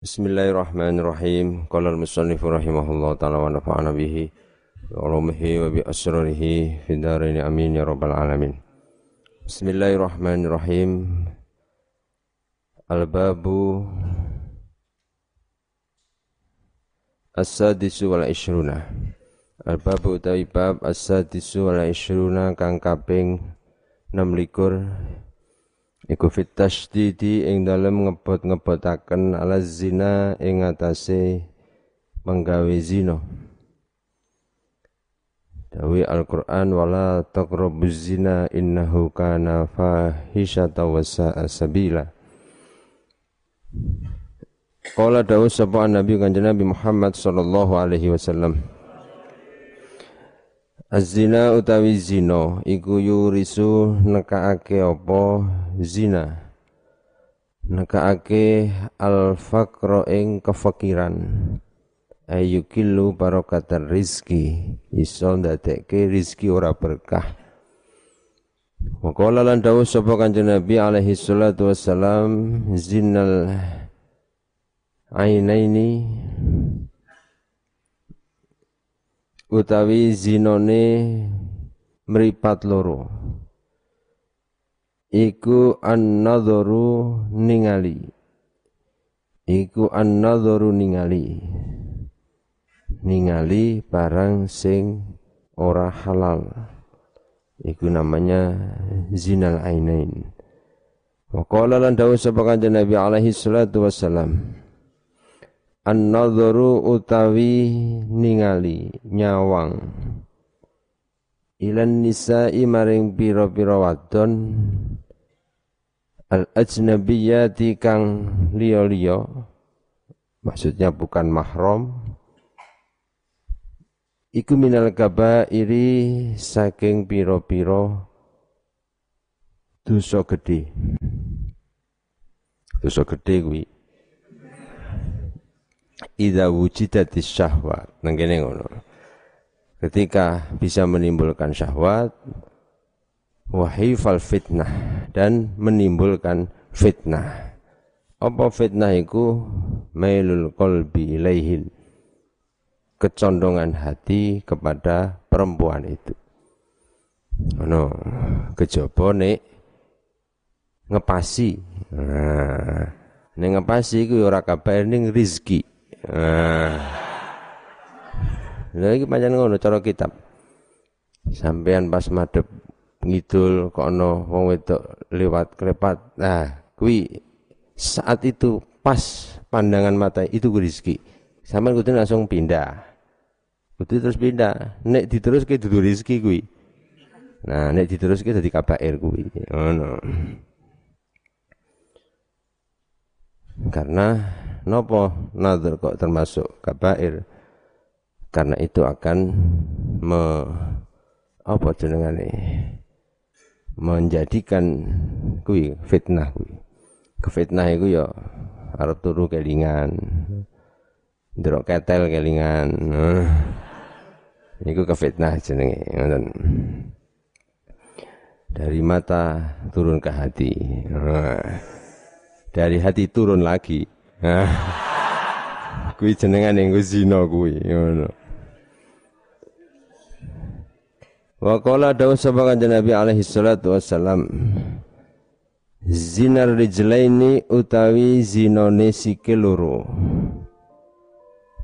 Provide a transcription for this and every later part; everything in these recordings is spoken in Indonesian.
Bismillahirrahmanirrahim. Qala al-musannif rahimahullah taala wa nafa'ana bihi wa ulumihi wa bi asrarihi fi dharain amin ya rabbal alamin. Bismillahirrahmanirrahim. Al-babu As-sadisu wal ishruna. Al-babu utawi bab as-sadisu wal ishruna kang kaping 26 Iku fit tasdidi ing dalem ngebot-ngebotaken ala zina ing atase menggawe zina. Dawi Al-Qur'an wala taqrabuz zina innahu kana fahisyata wa sa'a sabila. Qala dawu sapa Nabi Kanjeng Nabi Muhammad sallallahu alaihi wasallam. Az-zina utawi zina iku yurisu nekaake apa? Zina. Nekaake al-faqra ing kefakiran. Ayukilu barokatan rizki. Iso ndadekke rizki ora berkah. Waqala lan dawuh sapa Kanjeng Nabi alaihi salatu wassalam zinal ainaini utawi zinone mripat loro. Iku an-nadharu ningali. Iku an-nadharu ningali. Ningali barang sing ora halal. Iku namanya zinal ainain. Wa qala lan dawuh sapa kanjeng Nabi alaihi salatu wassalam An-nadharu utawi ningali nyawang. Ilan nisa'i maring pira-pira wadon. Al ajnabiyati kang liya-liya. Maksudnya bukan mahram. Iku minal iri saking pira-pira dosa gedhe. Dosa gedhe kuwi idza wujidatis syahwat nang kene ngono. Ketika bisa menimbulkan syahwat wahifal fitnah dan menimbulkan fitnah. Apa fitnah itu mailul qalbi ilaihil. Kecondongan hati kepada perempuan itu. Ono kejaba nek ngepasi. Nah nek ngepasi iku ora kabar ning rezeki Nah. Lha iki pancen ngono cara kitab. Sampean pas madhep ngidul kok ana wong wedok lewat krepat. Nah, kuwi saat itu pas pandangan mata itu rezeki. Sampeyan kudu langsung pindah. Kudu terus pindah. Nek diteruske dudu rezeki kuwi. Nah, nek diteruske dadi kabair kuwi. Ngono. Karena nopo nazar kok termasuk kabair? Karena itu akan me apa jenengane? Menjadikan kui fitnah kui kefitnah itu ya arep turu kelingan ndelok ketel kelingan. Nah, niku kefitnah jenenge ngoten. Dari mata turun ke hati. Nah, dari hati turun lagi kuwi jenengan yang zina kuwi ngono. Wa qala dawu sapa kanjeng Nabi alaihi salatu wassalam Zinar rijlaini utawi zinone sikil loro.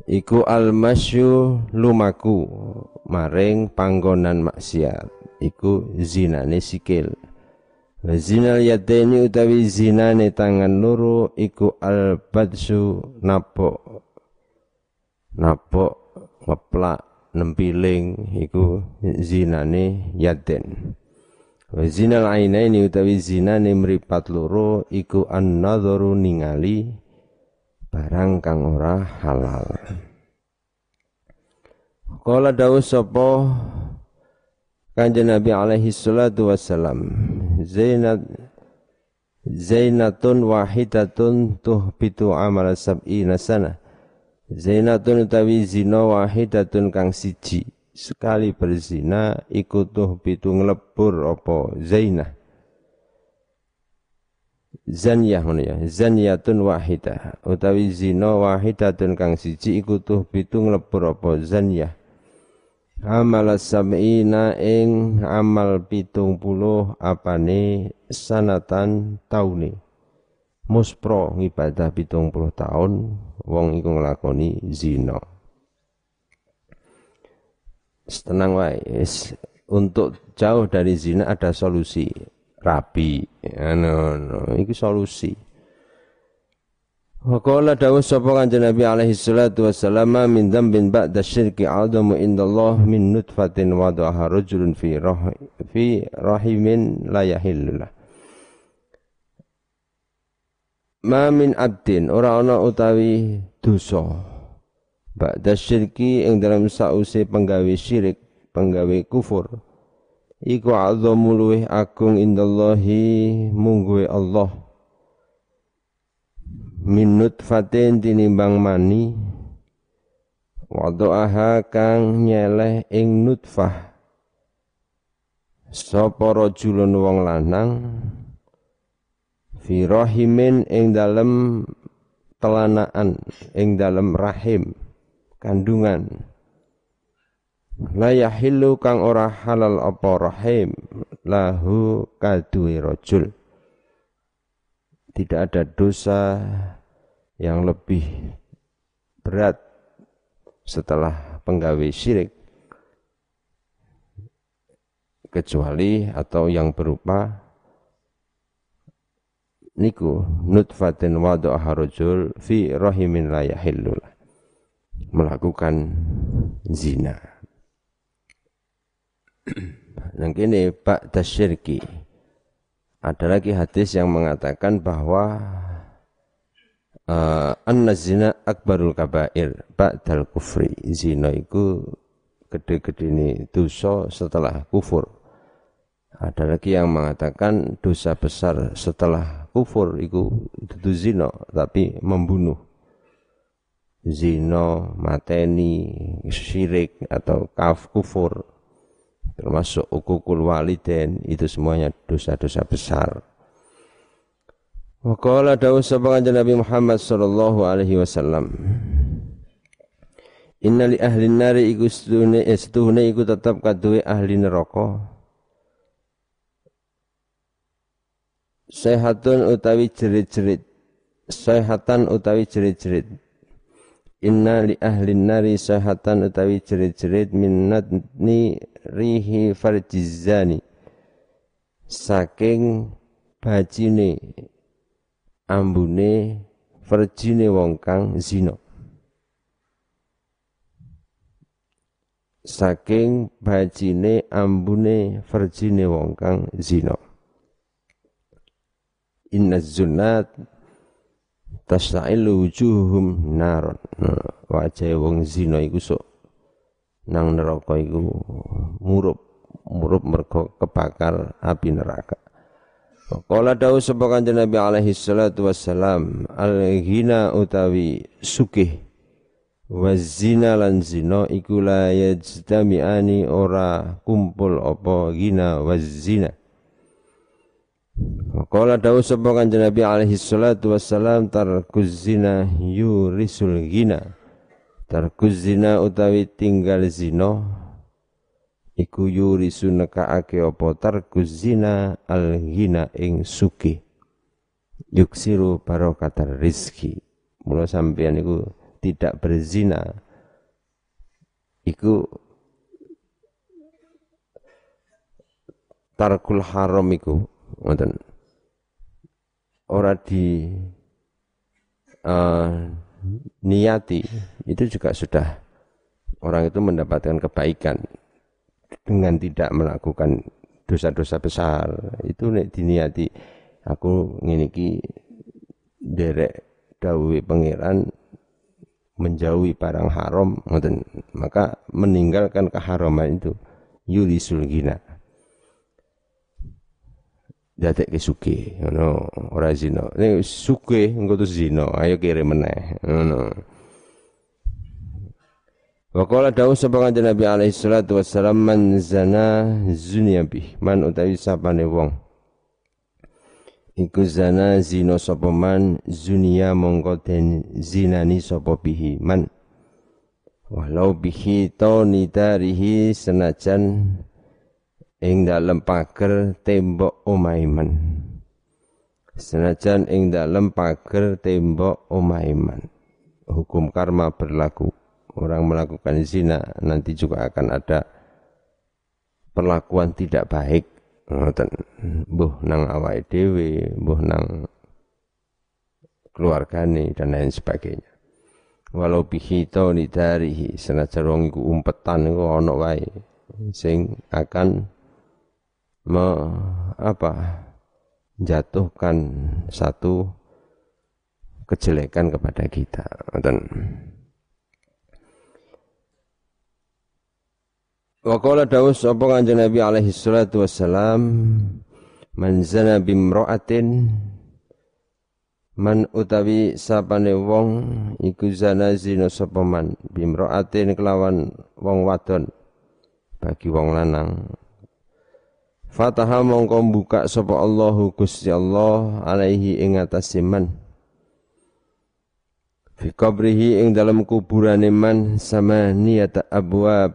Iku almasyu lumaku maring panggonan maksiat. Iku zinane sikil Zinal yadaini utawi zinane tangan loro iku al badsu napok napok ngeplak nempiling iku zinane yaden. Wa zinal ainaini utawi zinane mripat loro iku an ningali barang kang ora halal. Kala dawuh sapa Kanjeng Nabi alaihi salatu wassalam Zainat Zainatun wahidatun tuhbitu amal sab'ina sana. Zainatun utawi zina wahidatun kang siji sekali berzina iku tuhbitu nglebur apa zainah. Zaniyah ngono ya zaniyatun wahidah utawi zina wahidatun kang siji iku tuh pitu nglebur apa zaniyah amal sab'ina ing amal pitung puluh apane sanatan taune. Muspro ngibadah pitung puluh tahun wong iku nglakoni zina. Tenang wae untuk jauh dari zina ada solusi. Rabi anu no, iki solusi Wa qala dawuh sapa kanjeng Nabi alaihi salatu wassalam min dzambin ba'da syirki adamu indallah min nutfatin wadaha rajulun fi rah fi rahimin la yahillulah. Ma min abdin ora ana utawi dosa. Ba'da syirki ing dalam sause penggawe syirik penggawe kufur. Iku azamu luweh agung indallahi mungguwe Allah min nutfatin tinimbang mani. Wadoaha kang nyeleh ing nutfah. Sapa rajulun wong lanang? Fi rahimin ing dalem telanaan ing dalem rahim kandungan. La yahillu kang ora halal apa rahim lahu kaduwe rajul tidak ada dosa yang lebih berat setelah penggawe syirik kecuali atau yang berupa niku nutfatin wada'aha rajul fi rahimin la yahillu melakukan zina. Nah ini Pak Tasyirki Ada lagi hadis yang mengatakan bahwa uh, An-zina akbarul kabair Ba'dal kufri. Zina itu gede-gede ini dosa setelah kufur. Ada lagi yang mengatakan dosa besar setelah kufur itu itu zina tapi membunuh. Zina mateni syirik atau kaf kufur termasuk ukukul waliden itu semuanya dosa-dosa besar. Wa qala dawu sapa Nabi Muhammad sallallahu alaihi wasallam. Inna li ahli nari iku setuhne setuhne iku tetap kaduwe ahli neraka. Sehatun utawi jerit-jerit. Sehatan utawi jerit-jerit. Inna li ahli nari sehatan utawi jerit-jerit minnatni rihi farjizani saking bajine ambune farjine wong kang zina. Saking bajine ambune farjine wong kang zina. Inna zunat tasailu wujuhum naron. Wajah wong zina iku sok nang neraka iku murup murup mergo kebakar api neraka. Kala dawuh sapa kanjeng Nabi alaihi salatu wassalam al-ghina utawi sugih wa zina lan zina iku la yajtami'ani ora kumpul apa ghina wa zina Kala dawuh sapa kanjeng Nabi alaihi salatu wassalam tarkuz zina yurisul ghina. Tarkuz zina utawi tinggal zina iku yurisu nekaake apa? Tarkuz zina al ghina ing suki yuksiru barokatar rizki mula sampeyan iku tidak berzina. Iku tarkul haram iku ngoten ora di uh, niati itu juga sudah orang itu mendapatkan kebaikan dengan tidak melakukan dosa-dosa besar. Itu nek diniati aku nginiki derek dawuhe pangeran menjauhi barang haram maka meninggalkan keharaman itu. Yulisul gina ke suke ngono ora zina. Nek suke engko zina ayo kirim meneh ngono. Wa qala dawu sapa kanjeng Nabi alaihi salatu wassalam man zana zunya bih man utawi sapane wong. Iku zana zina sapa man zunia mongko den zinani sapa bihi man. Walau bihi nidarihi senajan ing dalem pager tembok omaiman senajan ing dalem pager tembok omaiman hukum karma berlaku. Orang melakukan zina nanti juga akan ada perlakuan tidak baik. Ngoten. Buh nang awake dhewe buh nang keluargane dan lain sebagainya. Walau bihito nidarihi senajan wong iku umpetan iku ana wae sing akan me, apa jatuhkan satu kejelekan kepada kita dan Wa qala Dawus sapa kanjeng Nabi alaihi salatu wassalam man zana bimra'atin Man utawi sapane wong iku zana zina sapa man bimraatin kelawan wong wadon bagi wong lanang. Fataha mongko buka sapa Allahu Gusti Allah alaihi ing atase man. Fi qabrihi ing dalam kuburane man sama niyata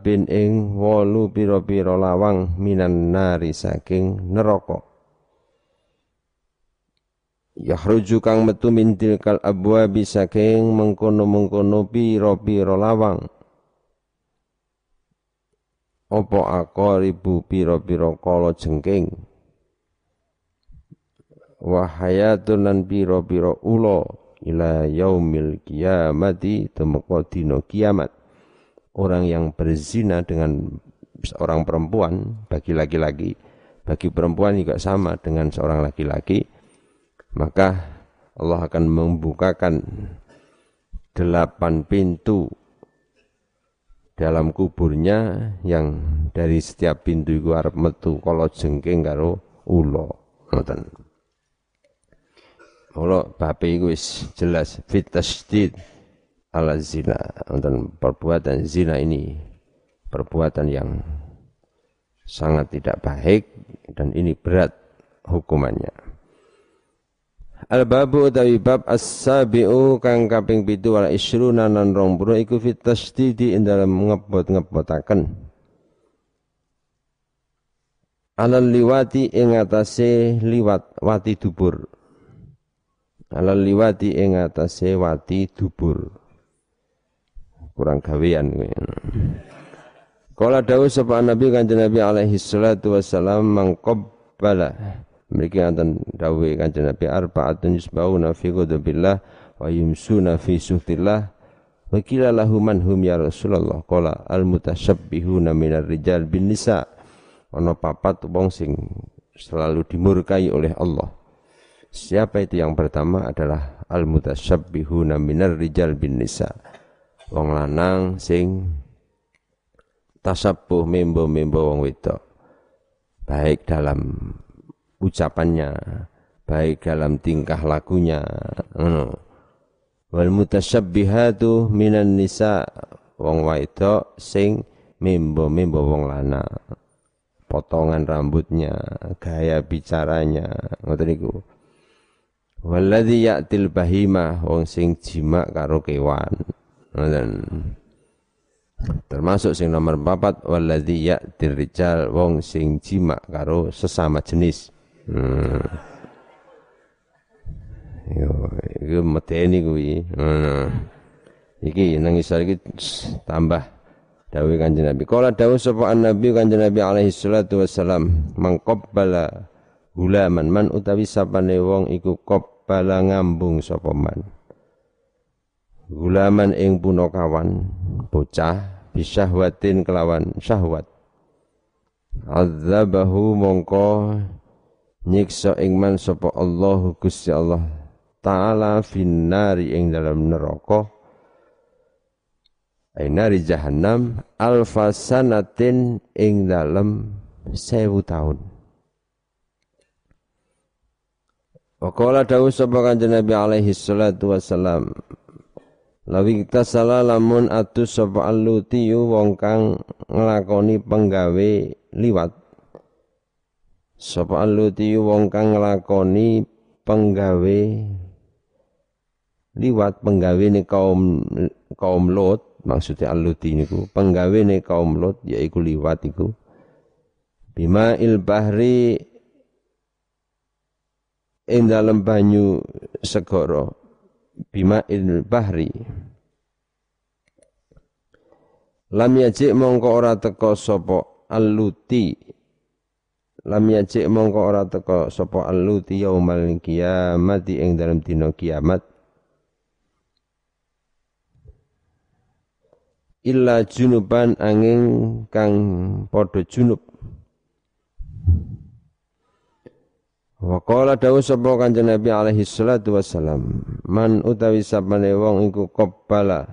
bin ing wolu pira-pira lawang minan nari saking neraka. Yahruju kang metu min tilkal abwabi saking mengkono-mengkono pira-pira lawang. Apa ribu pira-pira kala jengking. Wahayatun lan pira-pira ula ila yaumil kiamati temeka dina kiamat. Orang yang berzina dengan seorang perempuan bagi laki-laki, bagi perempuan juga sama dengan seorang laki-laki maka Allah akan membukakan delapan pintu dalam kuburnya yang dari setiap pintu itu arep metu kalau jengking karo ulo ngoten. Mula bape iku wis jelas fit tasdid ala zina. Ngoten perbuatan zina ini perbuatan yang sangat tidak baik dan ini berat hukumannya Al babu utawi bab as-sabiu kang kaping 7 wala isruna nan 20 iku fit tasdidi ing dalem ngebot-ngebotaken. Alal liwati ing atase liwat wati dubur. Alal liwati ing atase wati dubur. Kurang gawean kuwi. Kala dawuh sapa Nabi Kanjeng Nabi alaihi salatu wassalam mangqabbala Mereka akan dawe kanjeng Nabi arba'atun yusbauna fi ghadabillah wa yumsuna fi suhtillah. Wa qila lahu man hum ya Rasulullah. Qala al mutasyabbihuna minar rijal bin nisa. Ana papat wong sing selalu dimurkai oleh Allah. Siapa itu? Yang pertama adalah al mutasyabbihuna minar rijal bin nisa. Wong lanang sing tasabbuh membo-membo wong wedok. Baik dalam ucapannya, baik dalam tingkah lakunya. Wal mutasyabbihatu minan nisa wong wedok sing mimbo-mimbo wong lana. Potongan rambutnya, gaya bicaranya, ngoten niku. Walladzi ya'til bahimah wong sing jima karo kewan. Ngoten. Termasuk sing nomor 4 walladzi ya'til rijal wong sing jima karo sesama jenis. Hmm. Yo, iku medeni kuwi. Ngono. Iki nang isor iki tambah dawuh Kanjeng Nabi. Kala dawuh sapa Nabi Kanjeng Nabi alaihi salatu wassalam, mangqabbala gulaman man utawi sapane wong iku qabbala ngambung sapa man. Gulaman ing punakawan bocah bisyahwatin kelawan syahwat. Azabahu mongko nyiksa ing man sapa Allah Gusti Allah taala finnari ing dalam neraka. Nari jahannam alfa sanatin ing dalam sewu tahun. Waqala dawu sapa kanjeng Nabi alaihi salatu wassalam Lawi kita salah lamun atus sapa alutiyu wong kang nglakoni penggawe liwat Sapa aluti wong kang nglakoni penggawe liwat penggawe ni kaum kaum Lot maksudnya aluti niku penggawe ni kaum Lot yaiku liwat iku bima il bahri ing banyu segara bima il bahri. Lam yajik mongko ora teko sapa aluti lam yajik mongko ora teko sapa aluti yaumal kiamat ing dalam dina kiamat. Illa junuban angin kang padha junub. Wa qala dawu sapa Kanjeng Nabi alaihi salatu wassalam man utawi sapane wong iku qabbala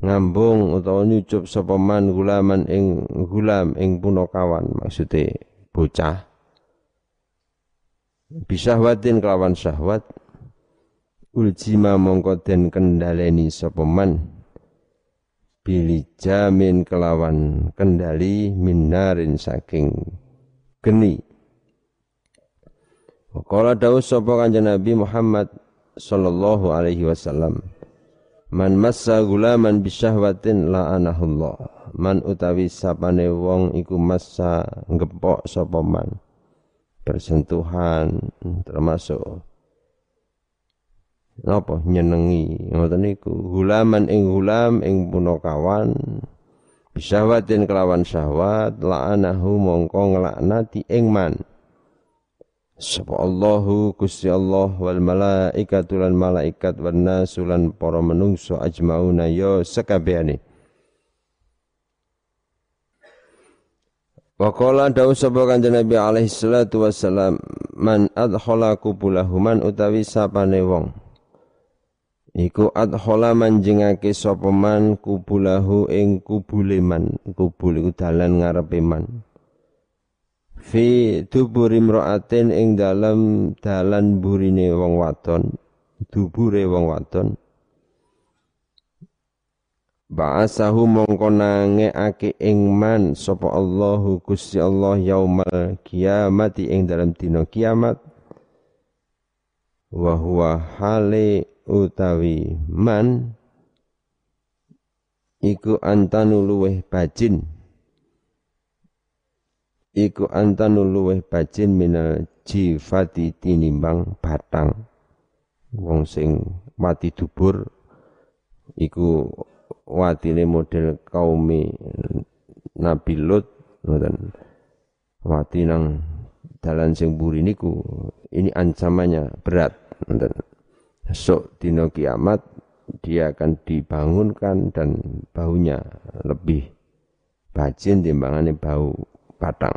ngambung utawa nyucup sapa man gulaman ing gulam ing punakawan maksude bocah. Bisahwatin kelawan syahwat. Uljima mongko den kendaleni sapa man? Bili jamin kelawan kendali minarin saking geni. Kala dawuh sapa kanjeng Nabi Muhammad sallallahu alaihi wasallam Man massa gulaman bisyahwatin la'anahullah Man utawi sapane wong iku massa ngepok sapa man? Bersentuhan termasuk napa? Nyenengi. Ngoten niku hulaman ing hulam ing punakawan bisyahwatin kelawan syahwat la'anahu mongko nglaknati ing man. Sapa Allahu Gusti Allah wal malaikatu malaikat wan nasu lan para menungso ajmauna ya sekabehane Wa qala dawu sapa kanjeng Nabi alaihi salatu wassalam man adkhala kubulahu man utawi sapane wong Iku adhola manjingake sapa man kubulahu ing kubule kubul iku dalan ngarepe man. Fi duburi imra'atin ing dalam dalan burine wong wadon, dubure wong wadon. Ba'asahu mongko nangeake ing man sapa Allahu Gusti Allah yaumal kiamati ing dalam dina kiamat. Wa huwa hale utawi man iku antanu luweh bajin iku antanu luweh bajin minal jifati tinimbang batang wong sing mati dubur iku watine model kaumi Nabi Lut ngoten wati nang dalan sing buri niku ini ancamannya berat ngoten esok dino kiamat dia akan dibangunkan dan baunya lebih bajin timbangannya bau batang.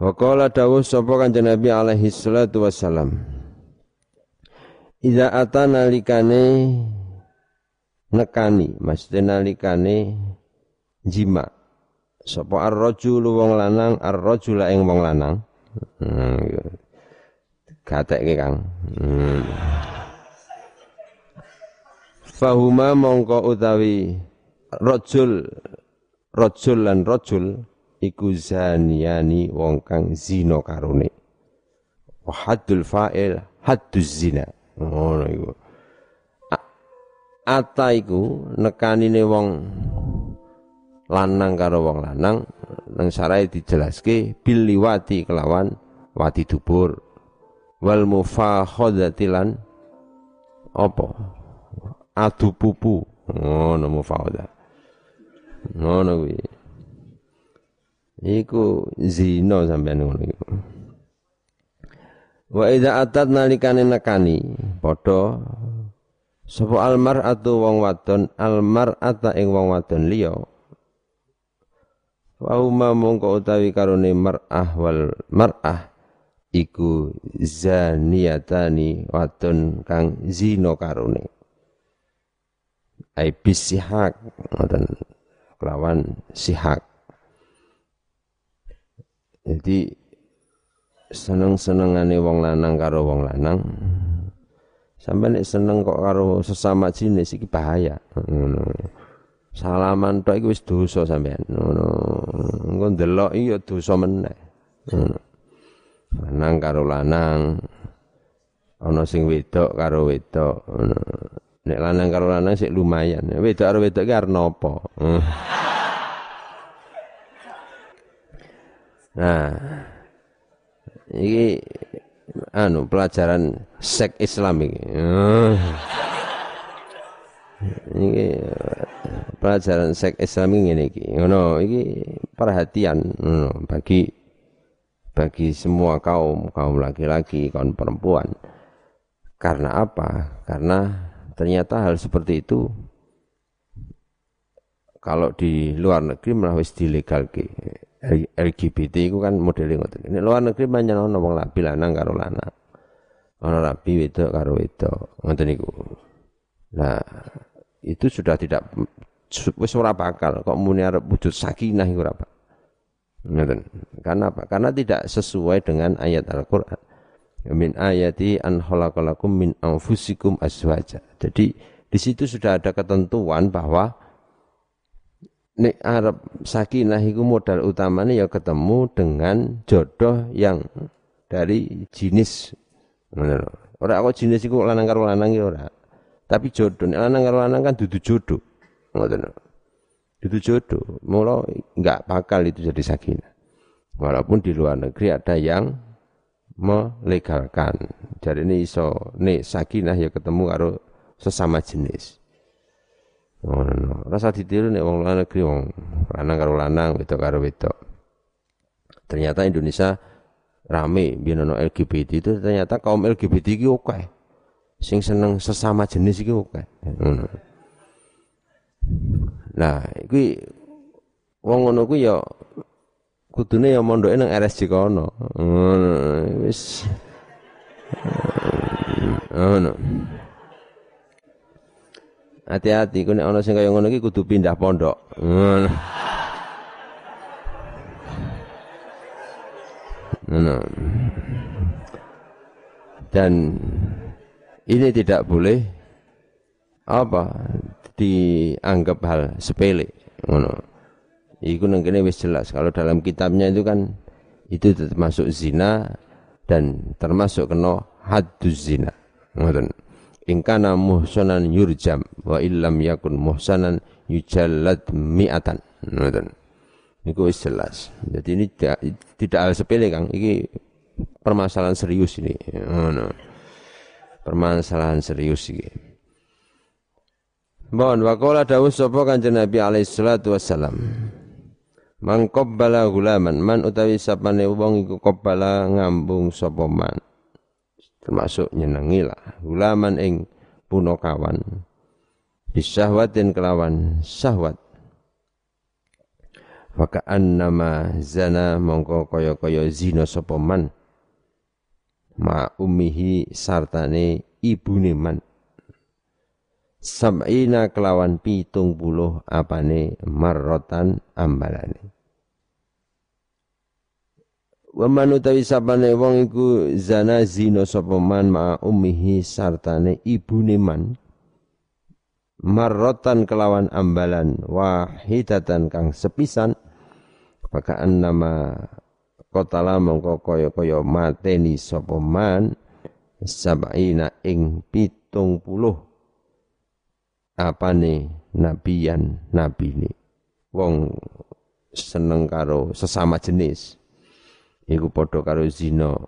Waqala dawuh sapa kanjeng Nabi alaihi salatu wassalam. Idza atana likane nekani, maksudnya nalikane jima. Sapa ar-rajul wong lanang, ar-rajula ing wong lanang. Hmm, iya. Gatekke Kang. Hmm. Fahuma mongko utawi rajul rajul lan rajul iku zaniyani wong kang zina karone. Haddul fa'il hadduz zina. Ngono iku. Ata iku nekanine wong lanang karo wong lanang nang sarai dijelaske bil liwati kelawan wati dubur. Wal mufakhadatilan apa? Adu pupu. Ngono mufakhadah ngono kuwi. Iku zina sampean ngono iku. Wa idza atat nalikane nekani padha sapa almar atau wong wadon almar ata ing wong wadon liya. Wa mongko utawi karone mar'ah wal mar'ah iku zaniyatani wadon kang zina karone. Ai bisihak ngoten kelawan sihak. Jadi seneng-senengane wong lanang karo wong lanang sampai nek seneng kok karo sesama jenis iki bahaya. Ngono. Salaman tok iku wis dosa sampean ngono. Engko ndelok iya dosa meneh. Ngono. Lanang karo lanang. Ana sing wedok karo wedok. Nek lanang karo lanang sik lumayan. Wedok karo wedok ki arep napa nah. Iki anu pelajaran sek Islam iki iki pelajaran sek Islam ini iki. Ngono iki perhatian bagi bagi semua kaum kaum laki-laki kaum perempuan. Karena apa? Karena ternyata hal seperti itu kalau di luar negeri malah wis dilegal ke LGBT itu kan modelnya ngoten. Ini luar negeri banyak orang wong labi lanang karo lanang. Ana rabi wedok karo wedok. Ngoten niku. Nah, itu sudah tidak wis ora bakal kok muni arep wujud sakinah iku ora Ngoten. Karena apa? Karena tidak sesuai dengan ayat Al-Qur'an min ayati an khalaqalakum min anfusikum azwaja. Jadi di situ sudah ada ketentuan bahwa nek Arab sakinah itu modal utamanya ya ketemu dengan jodoh yang dari jenis Ora aku jenis iku lanang karo lanang ya ora. Tapi jodoh nek lanang karo lanang kan dudu jodoh. Ngoten. Dudu jodoh. Mula enggak bakal itu jadi sakinah. Walaupun di luar negeri ada yang melegalkan. Jadi ini iso nih sakinah ya ketemu karo sesama jenis. Oh, no. Rasa ditiru nih wong luar negeri wong lanang karo lanang wedok karo wedok. Ternyata Indonesia rame binono LGBT itu ternyata kaum LGBT iki oke. Sing seneng sesama jenis iki oke. Ngono. Nah, iki wong ngono ku ya kudune ya mondoke nang RSJ kono. Ngono wis. Ngono. Hati-hati ku nek ana sing kaya ngono iki kudu pindah pondok. Ngono. Dan ini tidak boleh apa dianggap hal sepele ngono. Iku nang kene wis jelas. Kalau dalam kitabnya itu kan itu termasuk zina dan termasuk kena hadduz zina. Ngoten. In kana muhsanan yurjam wa illam yakun muhsanan yujallad mi'atan. Ngoten. Iku wis jelas. Jadi ini tidak, tidak hal sepele Kang. Iki permasalahan serius ini. Ngono. Permasalahan serius iki. Bon, wakola dawuh sapa Kanjeng Nabi alaihi salatu wassalam. Man gulaman man utawi sapane wong iku qabbala ngambung sapa man. Termasuk nyenengi lah gulaman ing punakawan. Bisyahwatin kelawan syahwat. Maka nama zana mongko kaya-kaya zina sapa man. Ma ummihi sartane ibune man. Sab'ina kelawan pitung puluh apane marrotan ambalane. Waman utawi sapane wong iku zana zina sapa man ma ummihi sartane ibune man. Marrotan kelawan ambalan wahidatan kang sepisan. Maka nama kotala mongko kaya-kaya mateni sapa man? Sab'ina ing pitung puluh. Apane nabiyan nabi ini wong seneng karo sesama jenis iku padha karo zina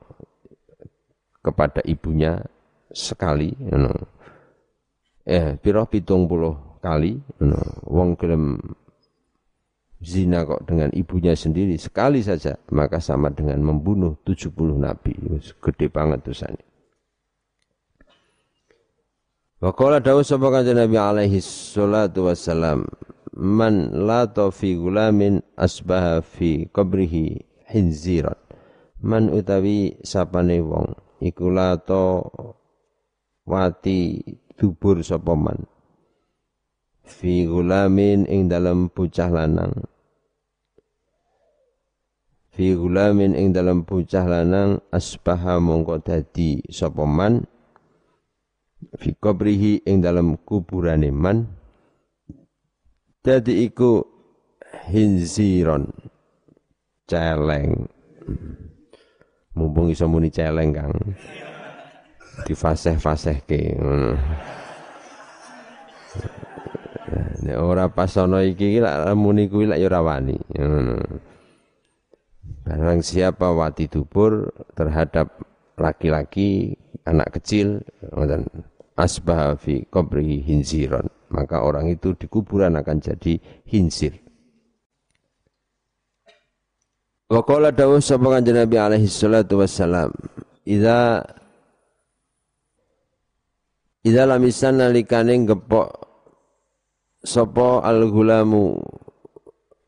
kepada ibunya sekali you eh pira? Pitung puluh kali you wong gelem zina kok dengan ibunya sendiri sekali saja maka sama dengan membunuh 70 nabi. Gede banget dosanya Wa qala dawu sapa kanjeng Nabi alaihi salatu wassalam man la fi gulamin asbaha fi qabrihi hinziran man utawi sapane wong iku lato wati dubur sapa man? Fi gulamin ing dalam bocah lanang. Fi gulamin ing dalam bocah lanang asbaha mongko dadi sapa man? Fi ing dalam kuburane man? Dadi iku hinziron celeng mumpung iso muni celeng Kang difaseh-fasehke ngono. Nek ora pas ana iki lak muni kuwi lak ya ora wani. Barang siapa wati dubur terhadap laki-laki, anak kecil, dan asbah fi qabri hinziron. Maka orang itu di kuburan akan jadi hinsir. Wa qala dawuh sapa kanjeng Nabi alaihi salatu wassalam, "Idza Idza lamisan nalikane gepok sapa al-gulamu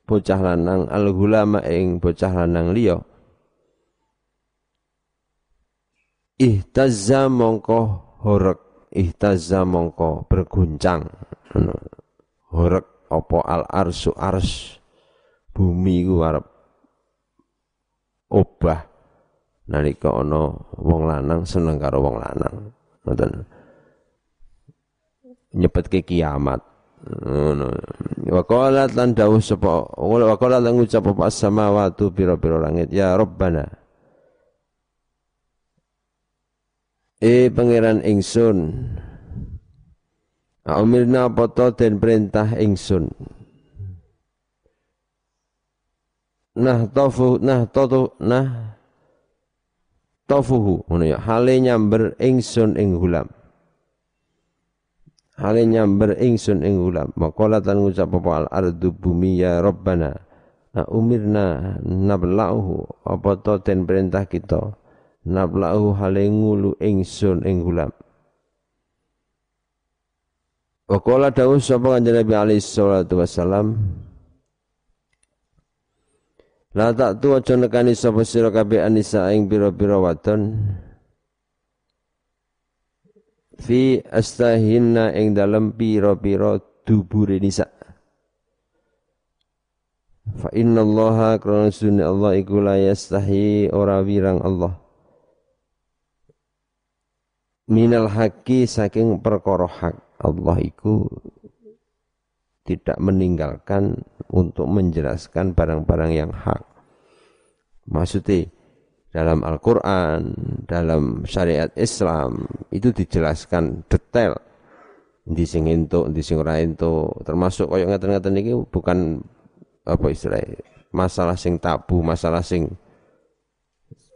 bocah lanang al-gulama ing bocah lanang liya ihtazza mongko horek ihtazza mongko berguncang. Horek apa al arsu ars bumi ku arep obah nalika ana wong lanang seneng karo wong lanang. Ngoten. Nyepetke kiamat. Ngono. Wa qala lan dawuh sapa wa qala lan ngucap apa samawati pira-pira langit. Ya rabbana. E pangeran ingsun Umirna apa den perintah ingsun nah tofu nah toto nah tofuhu ngono ya hale nyamber ingsun ing hulam. Hale nyamber ingsun ing hulam. Maqala tan ngucap apa? Al ardu bumi ya rabbana. Nah umirna nablauhu. Apa to den perintah kita? Nablauhu hale ngulu ingsun ing hulam. Wa qala dawuh sapa kanjeng Nabi alaihi wasalam La tak tu aja nekani sapa sira kabeh anisa ing pira-pira wadon fi astahinna ing dalem pira-pira dubure nisa. Fa inna Allah krana sunni Allah iku la yastahi ora wirang Allah. Minal haqi saking perkara hak Allah iku tidak meninggalkan untuk menjelaskan barang-barang yang hak. Maksudnya dalam Al-Quran, dalam syariat Islam itu dijelaskan detail di sing entuk, di sing entuk, termasuk koyo ngaten-ngaten iki bukan apa istilahnya masalah sing tabu, masalah sing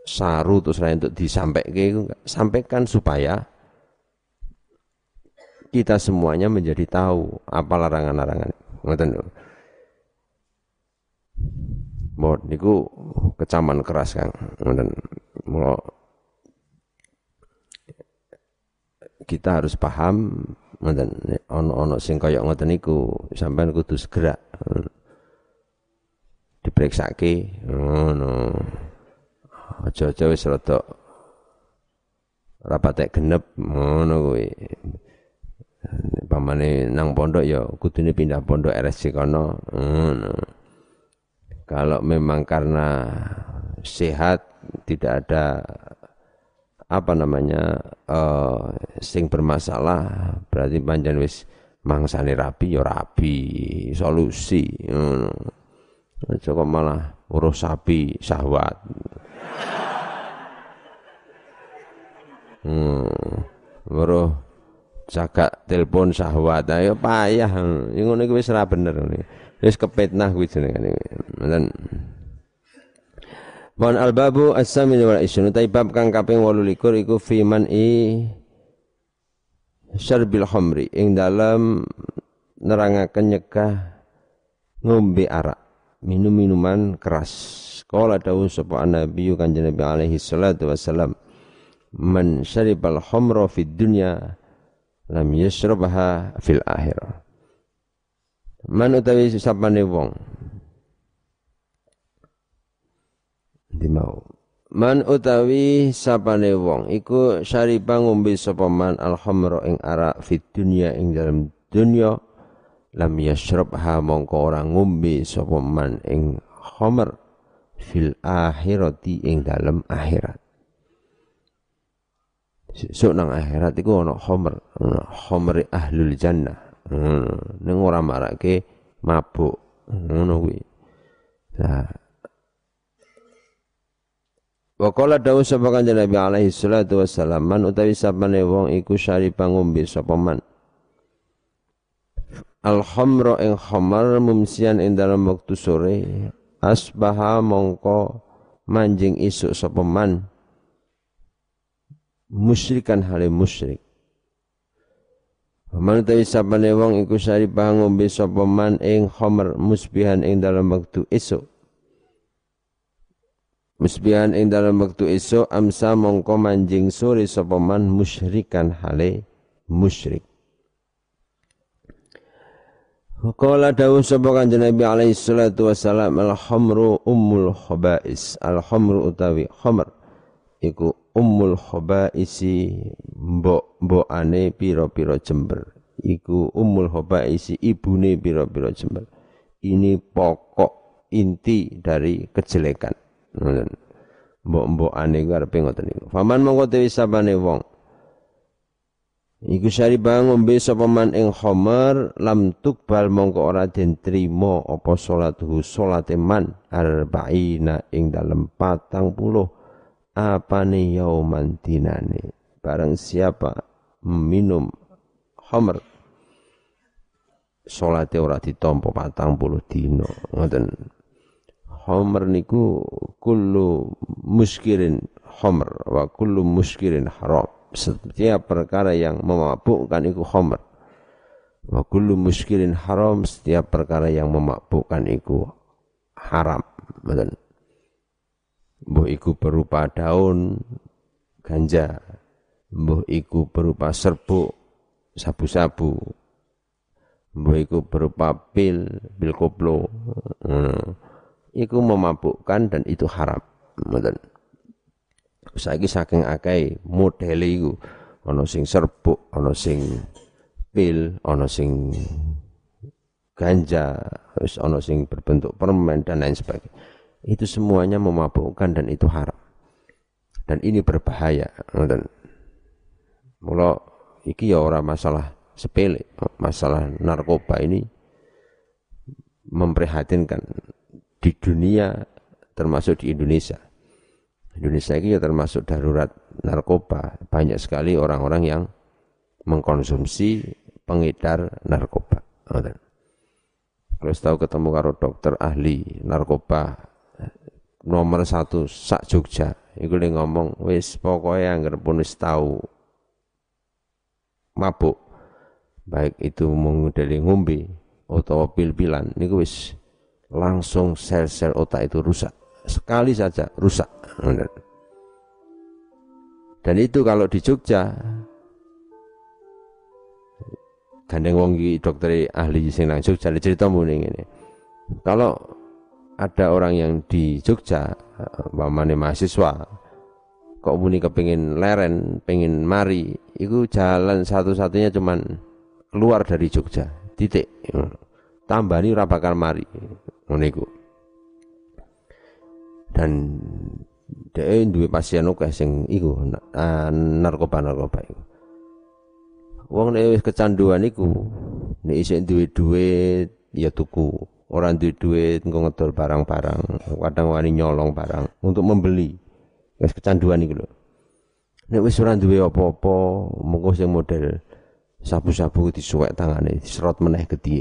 saru terus ora entuk disampaikan sampaikan supaya kita semuanya menjadi tahu apa larangan-larangan. Ngoten lho. Mod niku kecaman keras Kang. Ngoten. Mula kita harus paham ngoten ono-ono sing kaya ngoten niku sampean kudu segera diperiksake ngono. Aja-aja wis rada rapatek genep ngono kuwi pamane nang pondok ya kudune pindah pondok RSC kono ngono kalau memang karena sehat tidak ada apa namanya uh, sing bermasalah berarti panjang wis mangsane rapi ya rapi solusi ngono. Coba malah urus sapi syahwat. Hmm, urus jaga telepon syahwat ayo payah. Ngono iki wis ora bener. ngene wis kepetnah kuwi jenengane. Dan Wan albabu as-samin wal isyun. Utai bab kang kaping 28 iku fi man i syarbil khamri. Ing dalam nerangaken nyegah ngombe arak. Minum minuman keras. Kala dawuh sapa nabi kanjeng nabi alaihi salatu wasalam man syaribal khamra fid dunya lam yashrabha fil akhirah man utawi sapane wong. Di mau. Man utawi sapane wong. Iku syariba ngombe sapa man al khamra ing arak fid dunya ing dalam dunya lam yashrabha mongko ora ngombe sapa man ing khamr fil akhirati ing dalam akhirat. Sesuk nang akhirat iku ana khamr, ana khamri ahlul jannah. Hmm, ning ora marake mabuk. Ngono kuwi. Nah, Wa qala dawu sapa kanjeng Nabi alaihi salatu wassalam man utawi sapane wong iku syariba ngombe sapa man Al khamra ing khamar mumsian ing dalam waktu sore asbaha mongko manjing isuk sapa man musyrikan hale musyrik Man utawi sapane wong iku syariba ngombe sapa man ing khamr musbihan ing dalam waktu esuk Musbihan ing dalam waktu esok amsa mongko manjing sore sopaman musyrikan hale musyrik. Qala dawuh sapa kanjeng Nabi alaihi salatu wasalam al khamru ummul khaba'is al khamru utawi khamr iku ummul khabaisi mbok mbokane pira-pira jember. Iku ummul khabaisi ibune pira-pira jember. Ini pokok inti dari kejelekan. Ngoten. Mbok-mbokane ku arepe ngoten niku. Faman mongko dewe sabane wong. Iku sari bang ngombe sapa man ing khamar lam tukbal mongko ora den trima apa salatuhu salate man arba'ina ing dalem 40 apane yauman dinane barang siapa minum khamar salate ora ditampa 40 dina ngoten Homer niku kullu muskirin homer wa kullu muskirin haram. Setiap perkara yang memabukkan itu homer. Wa kullu muskirin haram setiap perkara yang memabukkan itu haram. Betul. Mbuh iku berupa daun ganja, mbuh iku berupa serbuk, sabu-sabu, mbuh iku berupa pil, pil koplo. Hmm iku memabukkan dan itu haram. Ngoten. Saiki saking akeh model iku ana sing serbuk, ana sing pil, ana sing ganja, wis ana sing berbentuk permen dan lain sebagainya. Itu semuanya memabukkan dan itu haram. Dan ini berbahaya, ngoten. Mula iki ya ora masalah sepele, masalah narkoba ini memprihatinkan di dunia termasuk di Indonesia. Indonesia ini ya termasuk darurat narkoba. Banyak sekali orang-orang yang mengkonsumsi pengedar narkoba. Kalau tahu ketemu karo dokter ahli narkoba nomor satu sak Jogja, itu dia ngomong wis pokoknya yang pun wis tahu mabuk, baik itu dari ngombe atau pil-pilan, ini wis langsung sel-sel otak itu rusak. Sekali saja rusak. Dan itu kalau di Jogja, gandeng wong dokter ahli sing nang Jogja cerita muni ini. Kalau ada orang yang di Jogja, mamane mahasiswa, kok muni kepingin leren, pengen mari, itu jalan satu-satunya cuman keluar dari Jogja, titik. Tambah ini bakal mari ngono Dan dia duwe pasien oke sing iku narkoba-narkoba iku. Wong nek kecanduan iku nek isih duwe duit ya tuku. Orang duwe duit engko ngedol barang-barang, kadang wani nyolong barang untuk membeli. Wis kecanduan iku lho. Nek wis ora duwe apa-apa, mengko sing model sabu-sabu disuwek tangane, diserot meneh gede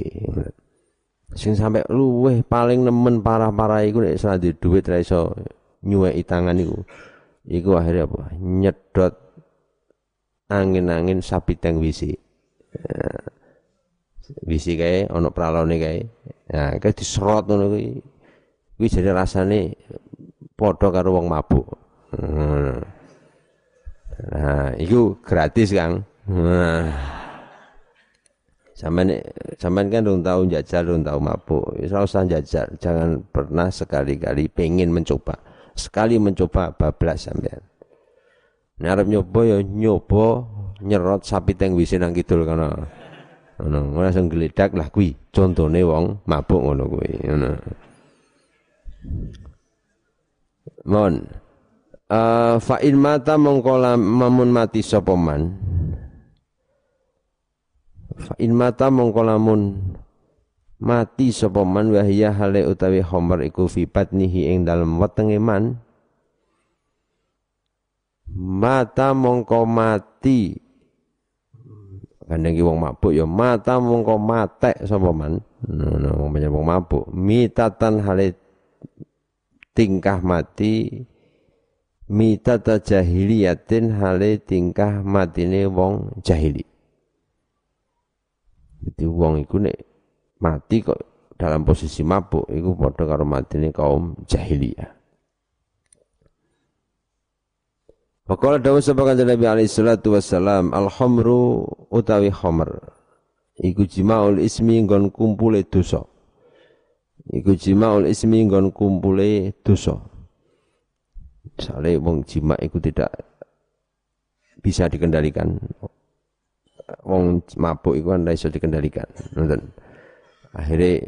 sing sampai luweh paling nemen parah-parah iku nek di duit ra iso nyuweki tangan iku. Iku akhirnya apa? Nyedot angin-angin sapi teng eh, wisi kae ana pralone kae nah kae diserot ngono kuwi kuwi jadi rasane padha karo wong mabuk hmm. nah iku gratis Kang nah Sampeyan sampeyan kan belum tahu jajal, belum tahu mabuk. Ora usah jajal, jangan pernah sekali-kali pengen mencoba. Sekali mencoba bablas sampean. Nek arep nyoba ya nyoba nyerot sapi teng wis nang kidul kana. Ngono, langsung geledak lah kuwi. Contone wong mabuk ngono kuwi, ngono. Mon. Uh, fa in mata mongko mamun mati sapa man Fa in mata mongko lamun mati sapa man wahya hale utawi khamar iku fi batnihi ing dalem wetenge man mata mongko mati Kandang wong mabuk ya mata mongko matek sapa man. Ngono wong banyak wong mabuk. Mitatan hale tingkah mati mitata jahiliyatin hale tingkah matine wong jahili. Jadi wong iku nek mati kok dalam posisi mabuk iku padha karo matine kaum jahiliyah. Faqala dawu sapa kanjeng Nabi alaihi salatu wassalam al-khamru utawi khamr iku jimaul ismi nggon kumpule dosa. Iku jimaul ismi nggon kumpule dosa. Misale wong jima iku tidak bisa dikendalikan. Wong mabuk iku kan iso dikendalikan. Ngoten. Akhirnya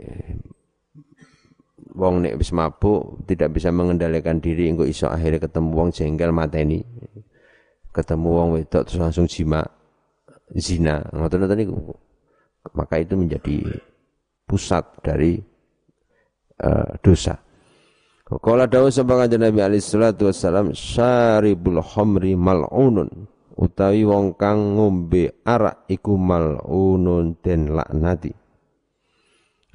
wong nek wis mabuk tidak bisa mengendalikan diri engko iso akhirnya ketemu wong jengkel mateni. Ketemu wong wedok terus langsung jima zina. Ngoten-ngoten niku? Maka itu menjadi pusat dari uh, dosa. Kala dawuh sapa kanjeng Nabi alaihi salatu wassalam syaribul khamri mal'unun. Utawi wong kang ngombe arak iku mal'unun den laknati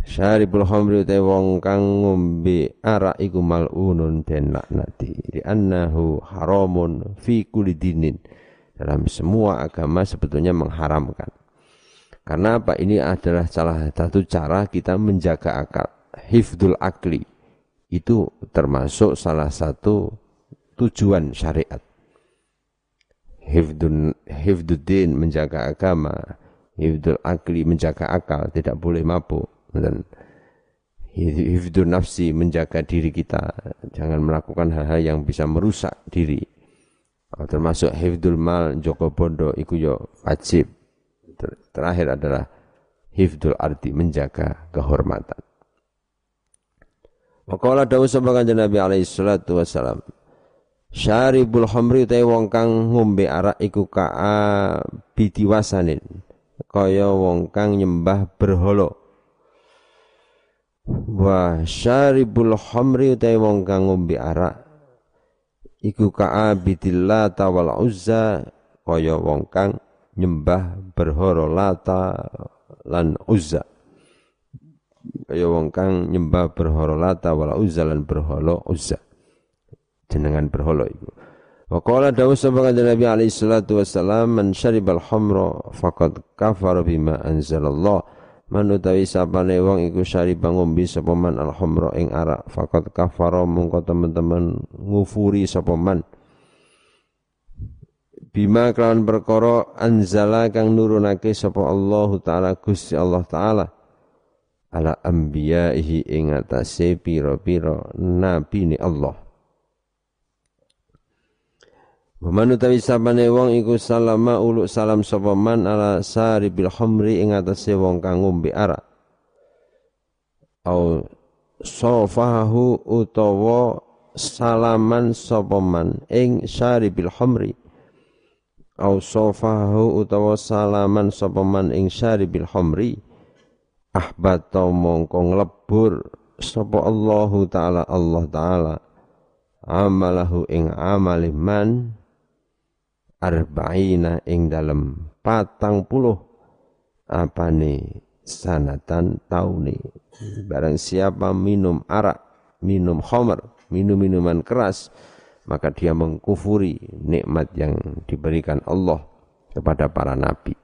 Syaribul khamri te wong kang ngombe arak iku malunun den laknati. Di annahu haramun fi kulli dinin. Dalam semua agama sebetulnya mengharamkan. Karena apa? Ini adalah salah satu cara kita menjaga akal. Hifdul akli. Itu termasuk salah satu tujuan syariat. Hifdun, hifduddin menjaga agama. Hifdul akli menjaga akal. Tidak boleh mabuk dan hifdun nafsi menjaga diri kita. Jangan melakukan hal-hal yang bisa merusak diri. Termasuk hifdul mal joko bondo iku yo wajib. Terakhir adalah hifdul arti menjaga kehormatan. Waqala dawu sapa kanjeng Nabi alaihi salatu wasalam Syaribul khamri te wong kang ngombe arak iku kaa bidiwasanin kaya wong kang nyembah berhala wa syaribul khamri utai wong kang ngombe arak iku ka'abidillah tawal uzza kaya wong kang nyembah berhoro lata lan uzza. Kaya wong kang nyembah berhoro lata wal uzza lan berholo uzza. Jenengan berholo iku. Wa qala dawu sapa Nabi alaihi salatu wassalam man syaribal khamra faqad kafara bima anzalallah Man utawi sapane wong iku syariba ngombe sapa man al-khamra ing arak. Faqat kafara mungko teman-teman ngufuri sapa man. Bima kelawan perkara anzala kang nurunake sapa Allah taala Gusti Allah taala. Ala anbiya'ihi ing atase pira-pira nabine Allah Waman utawi sabane wong iku salama uluk salam sapa man ala saribil khamri ing atase wong kang ngombe arak. Au sofahu utawa salaman sapa man ing saribil khamri. Au sofahu utawa salaman sapa man ing saribil khamri. Ahbata mongko nglebur sapa Allahu taala Allah taala amalahu ing amaliman arba'ina ing dalam patang puluh apa nih sanatan tauni barang siapa minum arak minum homer minum minuman keras maka dia mengkufuri nikmat yang diberikan Allah kepada para nabi.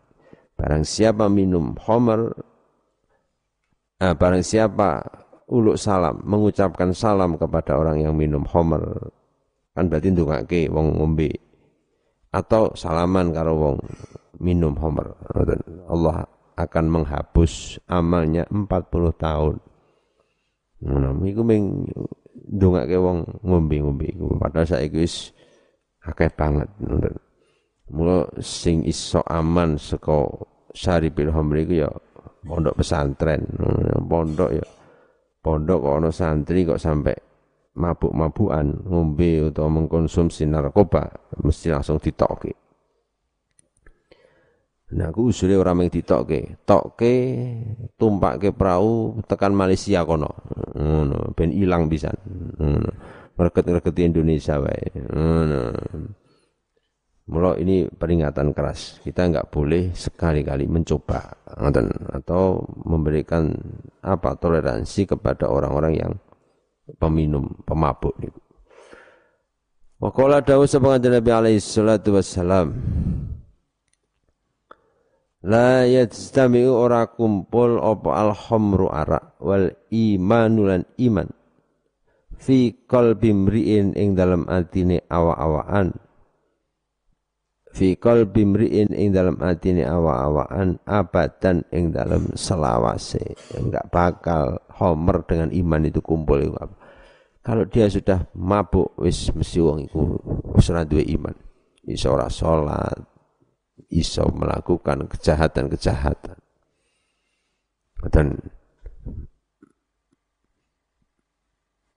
Barang siapa minum homer ah, barang siapa uluk salam mengucapkan salam kepada orang yang minum homer kan berarti ndongake wong ngombe atau salaman karo wong minum homer. Allah akan menghapus amalnya 40 tahun. Ngono iku ming ndongake wong ngombe-ngombe iku. Padahal saiki wis akeh banget mula sing iso aman saka syaribil homer iku ya pondok pesantren. Pondok ya. Pondok kok ana santri kok sampai mabuk-mabukan, ngombe atau mengkonsumsi narkoba mesti langsung ditokke. Nah, aku usule ora mung ditokke, tokke tumpakke perahu tekan Malaysia kono. Ngono, ben ilang pisan. Ngono. Mereket-mereket Indonesia wae. Ngono. Mula ini peringatan keras. Kita enggak boleh sekali-kali mencoba atau memberikan apa toleransi kepada orang-orang yang peminum, pemabuk niku. Wa qala dawu Nabi alaihi salatu wassalam. La yajtami'u ora kumpul apa al-khamru arak wal imanu lan iman fi qalbi mri'in ing dalam atine awa-awaan fi qalbi mri'in ing dalam atine awa-awaan abadan ing dalam selawase enggak bakal homer dengan iman itu kumpul apa kalau dia sudah mabuk wis mesti wong iku wis ora duwe iman. Iso ora salat iso melakukan kejahatan-kejahatan. Dan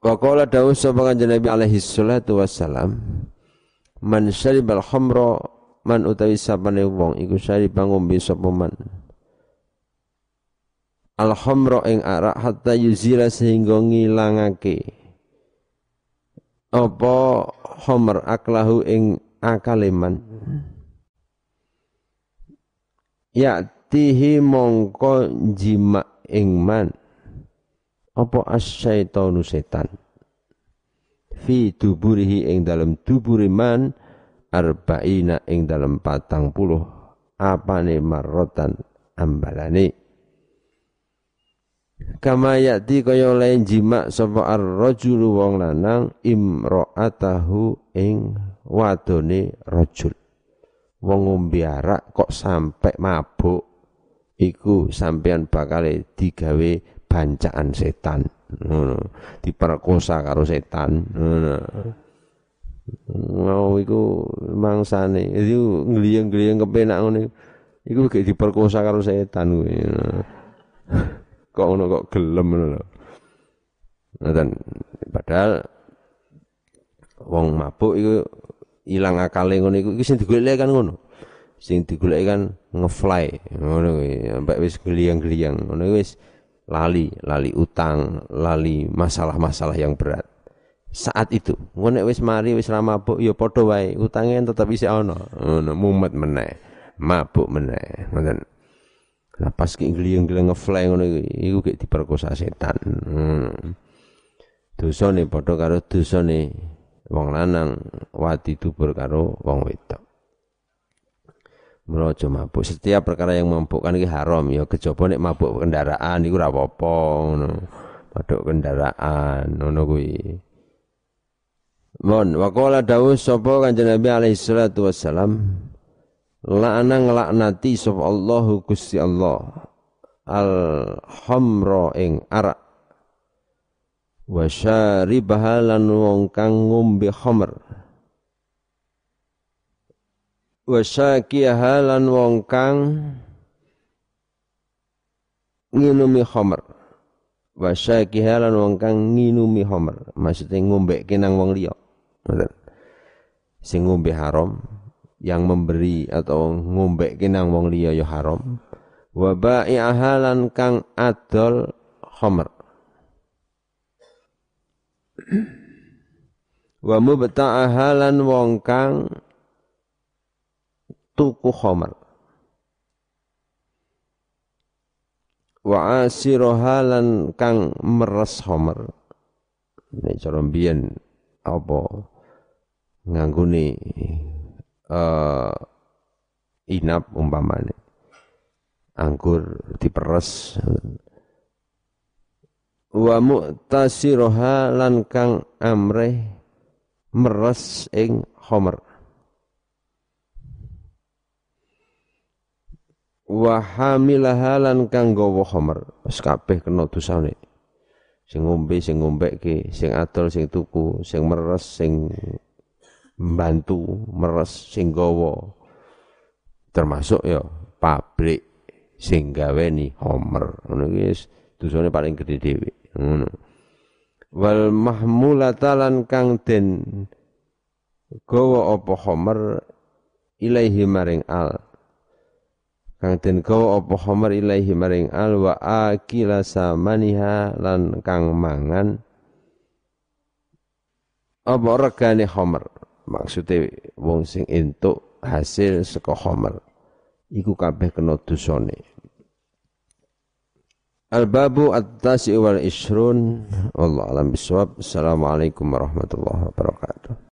Wa qala Daud sapa Nabi alaihi salatu wassalam man syaribal khamra man utawi sapane wong iku sari ngombe sapa man? Al khamra ing arak hatta yuzila sehingga ngilangake apa khamr aklahu ing akaleman ya tihi mongko jima ing man. Apa asyaitonu setan? Fi duburihi ing dalam duburiman arba'ina ing dalam patang puluh. Apane marrotan ambalane kama yakti kaya lain jima sapa ar-rajulu wong lanang imra'atahu ing wadone rajul. Wong ngombe arak kok sampai mabuk iku sampean bakal digawe bancaan setan. Ngono diperkosa karo setan. Ngono. Mau iku mangsane iku ngliyeng-ngliyeng kepenak ngono iku gek diperkosa karo setan kuwi kok ngono kok gelem ngono dan padahal wong mabuk iku ilang akale ngono iku iki sing digolek kan ngono. Sing digolek kan ngefly ngono kuwi. Sampai wis gliyang-gliyang ngono wis lali lali utang lali masalah-masalah yang berat. Saat itu ngono wis mari wis ra mabuk ya padha wae utange tetep isih ana. Ngono mumet meneh mabuk meneh ngoten lah pas ki gliyeng-gliyeng ngefly ngono iku gek diperkosa setan hmm. dosane padha karo dosane wong lanang wadi dubur karo wong wedok Merojo mabuk. Setiap perkara yang memabukkan ini haram ya kejaba nek mabuk kendaraan iku ora apa-apa ngono. Mabuk kendaraan ngono kuwi. Mon wa qala Daud sapa Kanjeng Nabi alaihi salatu wassalam la'ana nglaknati sapa Allahu Gusti Allah. Al khamra ing arak. Wa syaribaha lan wong kang ngombe khamr. Wa syakiyaha lan wong kang nginumi khamr. Wa syakiyaha lan wong kang nginumi khamr. Maksudnya ngombe kenang wong liya. Sing ngombe haram yang memberi atau ngombe kenang wong liya ya haram. Wa lan kang adol khamr. Wa mubta'aha lan wong kang tuku khamar wa asiroha lan kang meres khamar nek cara apa nganggone uh, inap umpamane. Anggur diperes. Wa mu'tasiroha lan kang amreh meres ing khamar wa hamilaha lan kang gawa khamr wis kabeh kena dosane. Sing ngombe sing ngombekke sing adol sing tuku sing meres sing membantu meres sing termasuk ya pabrik sing gaweni homer. Ngono iki dosane paling gedhe dhewe. Ngono. Wal mahmulata lan kang den gawa apa homer ilaihi maring al. Kang den gawa apa khamar ilaihi maring al wa akila samaniha lan kang mangan. Apa regane khamar maksude wong sing entuk hasil saka khamar iku kabeh kena dosane. Al-babu at-tasi isrun Allah alam bisawab Assalamualaikum warahmatullahi wabarakatuh